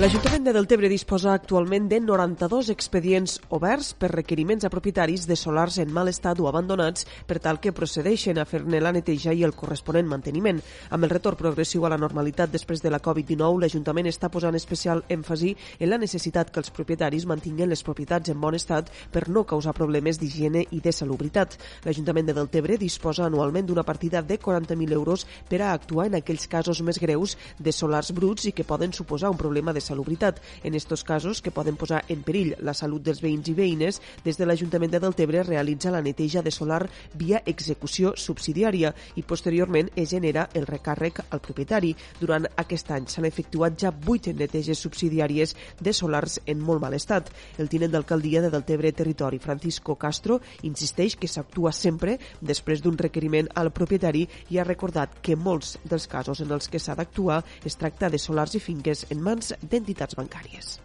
L'Ajuntament de Deltebre disposa actualment de 92 expedients oberts per requeriments a propietaris de solars en mal estat o abandonats per tal que procedeixen a fer-ne la neteja i el corresponent manteniment. Amb el retorn progressiu a la normalitat després de la Covid-19, l'Ajuntament està posant especial èmfasi en la necessitat que els propietaris mantinguen les propietats en bon estat per no causar problemes d'higiene i de salubritat. L'Ajuntament de Deltebre disposa anualment d'una partida de 40.000 euros per a actuar en aquells casos més greus de solars bruts i que poden suposar un problema de salubritat. En estos casos, que poden posar en perill la salut dels veïns i veïnes, des de l'Ajuntament de Deltebre realitza la neteja de solar via execució subsidiària i posteriorment es genera el recàrrec al propietari. Durant aquest any s'han efectuat ja 8 neteges subsidiàries de solars en molt mal estat. El tinent d'alcaldia de Deltebre Territori, Francisco Castro, insisteix que s'actua sempre després d'un requeriment al propietari i ha recordat que molts dels casos en els que s'ha d'actuar es tracta de solars i finques en mans d'entitats bancàries.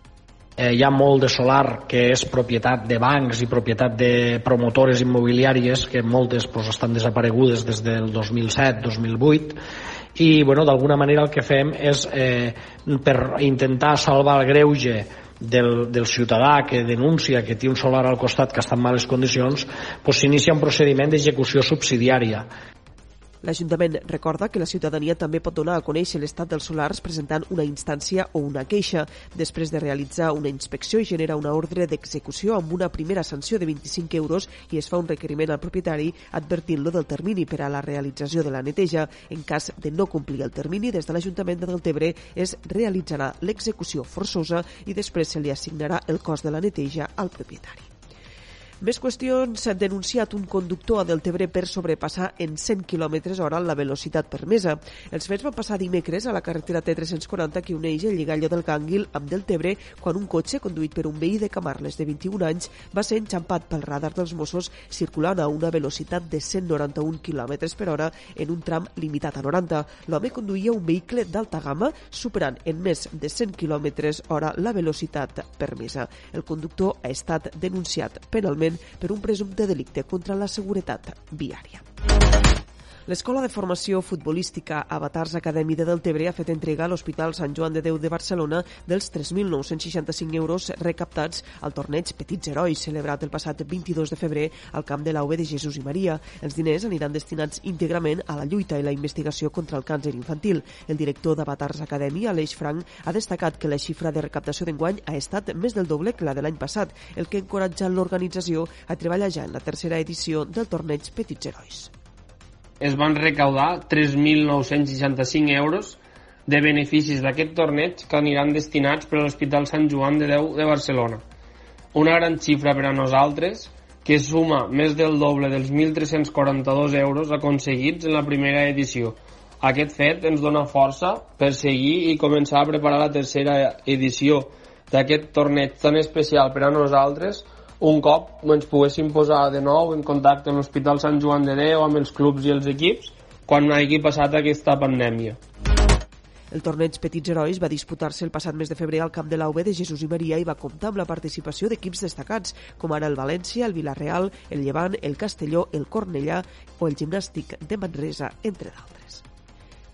Eh, hi ha molt de solar que és propietat de bancs i propietat de promotores immobiliàries que moltes pues, estan desaparegudes des del 2007-2008 i bueno, d'alguna manera el que fem és eh, per intentar salvar el greuge del, del ciutadà que denuncia que té un solar al costat que està en males condicions, pues s'inicia un procediment d'execució subsidiària L'Ajuntament recorda que la ciutadania també pot donar a conèixer l'estat dels solars presentant una instància o una queixa. Després de realitzar una inspecció i genera una ordre d'execució amb una primera sanció de 25 euros i es fa un requeriment al propietari advertint-lo del termini per a la realització de la neteja. En cas de no complir el termini, des de l'Ajuntament de Deltebre es realitzarà l'execució forçosa i després se li assignarà el cost de la neteja al propietari. Més qüestions. S'ha denunciat un conductor a Deltebre per sobrepassar en 100 km hora la velocitat permesa. Els fets van passar dimecres a la carretera T340 que uneix el lligall del Gànguil amb Deltebre quan un cotxe conduït per un veí de Camarles de 21 anys va ser enxampat pel radar dels Mossos circulant a una velocitat de 191 km per hora en un tram limitat a 90. L'home conduïa un vehicle d'alta gamma superant en més de 100 km hora la velocitat permesa. El conductor ha estat denunciat penalment per un presumpte delicte contra la seguretat viària. L'Escola de Formació Futbolística Avatars Acadèmia de Deltebre ha fet entrega a l'Hospital Sant Joan de Déu de Barcelona dels 3.965 euros recaptats al torneig Petits Herois, celebrat el passat 22 de febrer al camp de l'AUE de Jesús i Maria. Els diners aniran destinats íntegrament a la lluita i la investigació contra el càncer infantil. El director d'Avatars Acadèmia, Aleix Frank, ha destacat que la xifra de recaptació d'enguany ha estat més del doble que la de l'any passat, el que encoratja l'organització a treballar ja en la tercera edició del torneig Petits Herois es van recaudar 3.965 euros de beneficis d'aquest torneig que aniran destinats per a l'Hospital Sant Joan de Déu de Barcelona. Una gran xifra per a nosaltres que suma més del doble dels 1.342 euros aconseguits en la primera edició. Aquest fet ens dona força per seguir i començar a preparar la tercera edició d'aquest torneig tan especial per a nosaltres un cop ens poguéssim posar de nou en contacte amb l'Hospital Sant Joan de Déu, amb els clubs i els equips, quan hagi passat aquesta pandèmia. El torneig Petits Herois va disputar-se el passat mes de febrer al camp de l'AUB de Jesús i Maria i va comptar amb la participació d'equips destacats, com ara el València, el Villarreal, el Llevant, el Castelló, el Cornellà o el Gimnàstic de Manresa, entre d'altres.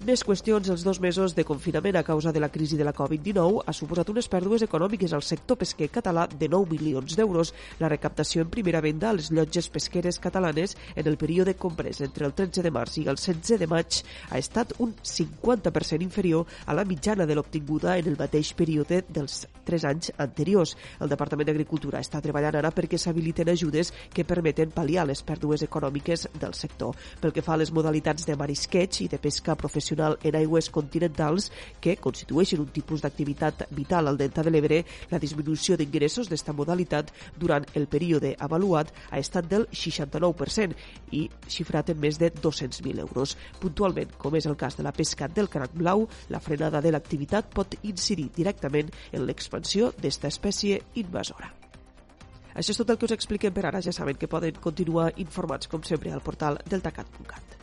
Més qüestions, els dos mesos de confinament a causa de la crisi de la Covid-19 ha suposat unes pèrdues econòmiques al sector pesquer català de 9 milions d'euros. La recaptació en primera venda a les llotges pesqueres catalanes en el període comprès entre el 13 de març i el 16 de maig ha estat un 50% inferior a la mitjana de l'obtinguda en el mateix període dels 3 anys anteriors. El Departament d'Agricultura està treballant ara perquè s'habiliten ajudes que permeten pal·liar les pèrdues econòmiques del sector. Pel que fa a les modalitats de marisqueig i de pesca professional, tradicional en aigües continentals que constitueixen un tipus d'activitat vital al Delta de l'Ebre, la disminució d'ingressos d'esta modalitat durant el període avaluat ha estat del 69% i xifrat en més de 200.000 euros. Puntualment, com és el cas de la pesca del cranc blau, la frenada de l'activitat pot incidir directament en l'expansió d'esta espècie invasora. Això és tot el que us expliquem per ara. Ja saben que poden continuar informats, com sempre, al portal deltacat.cat.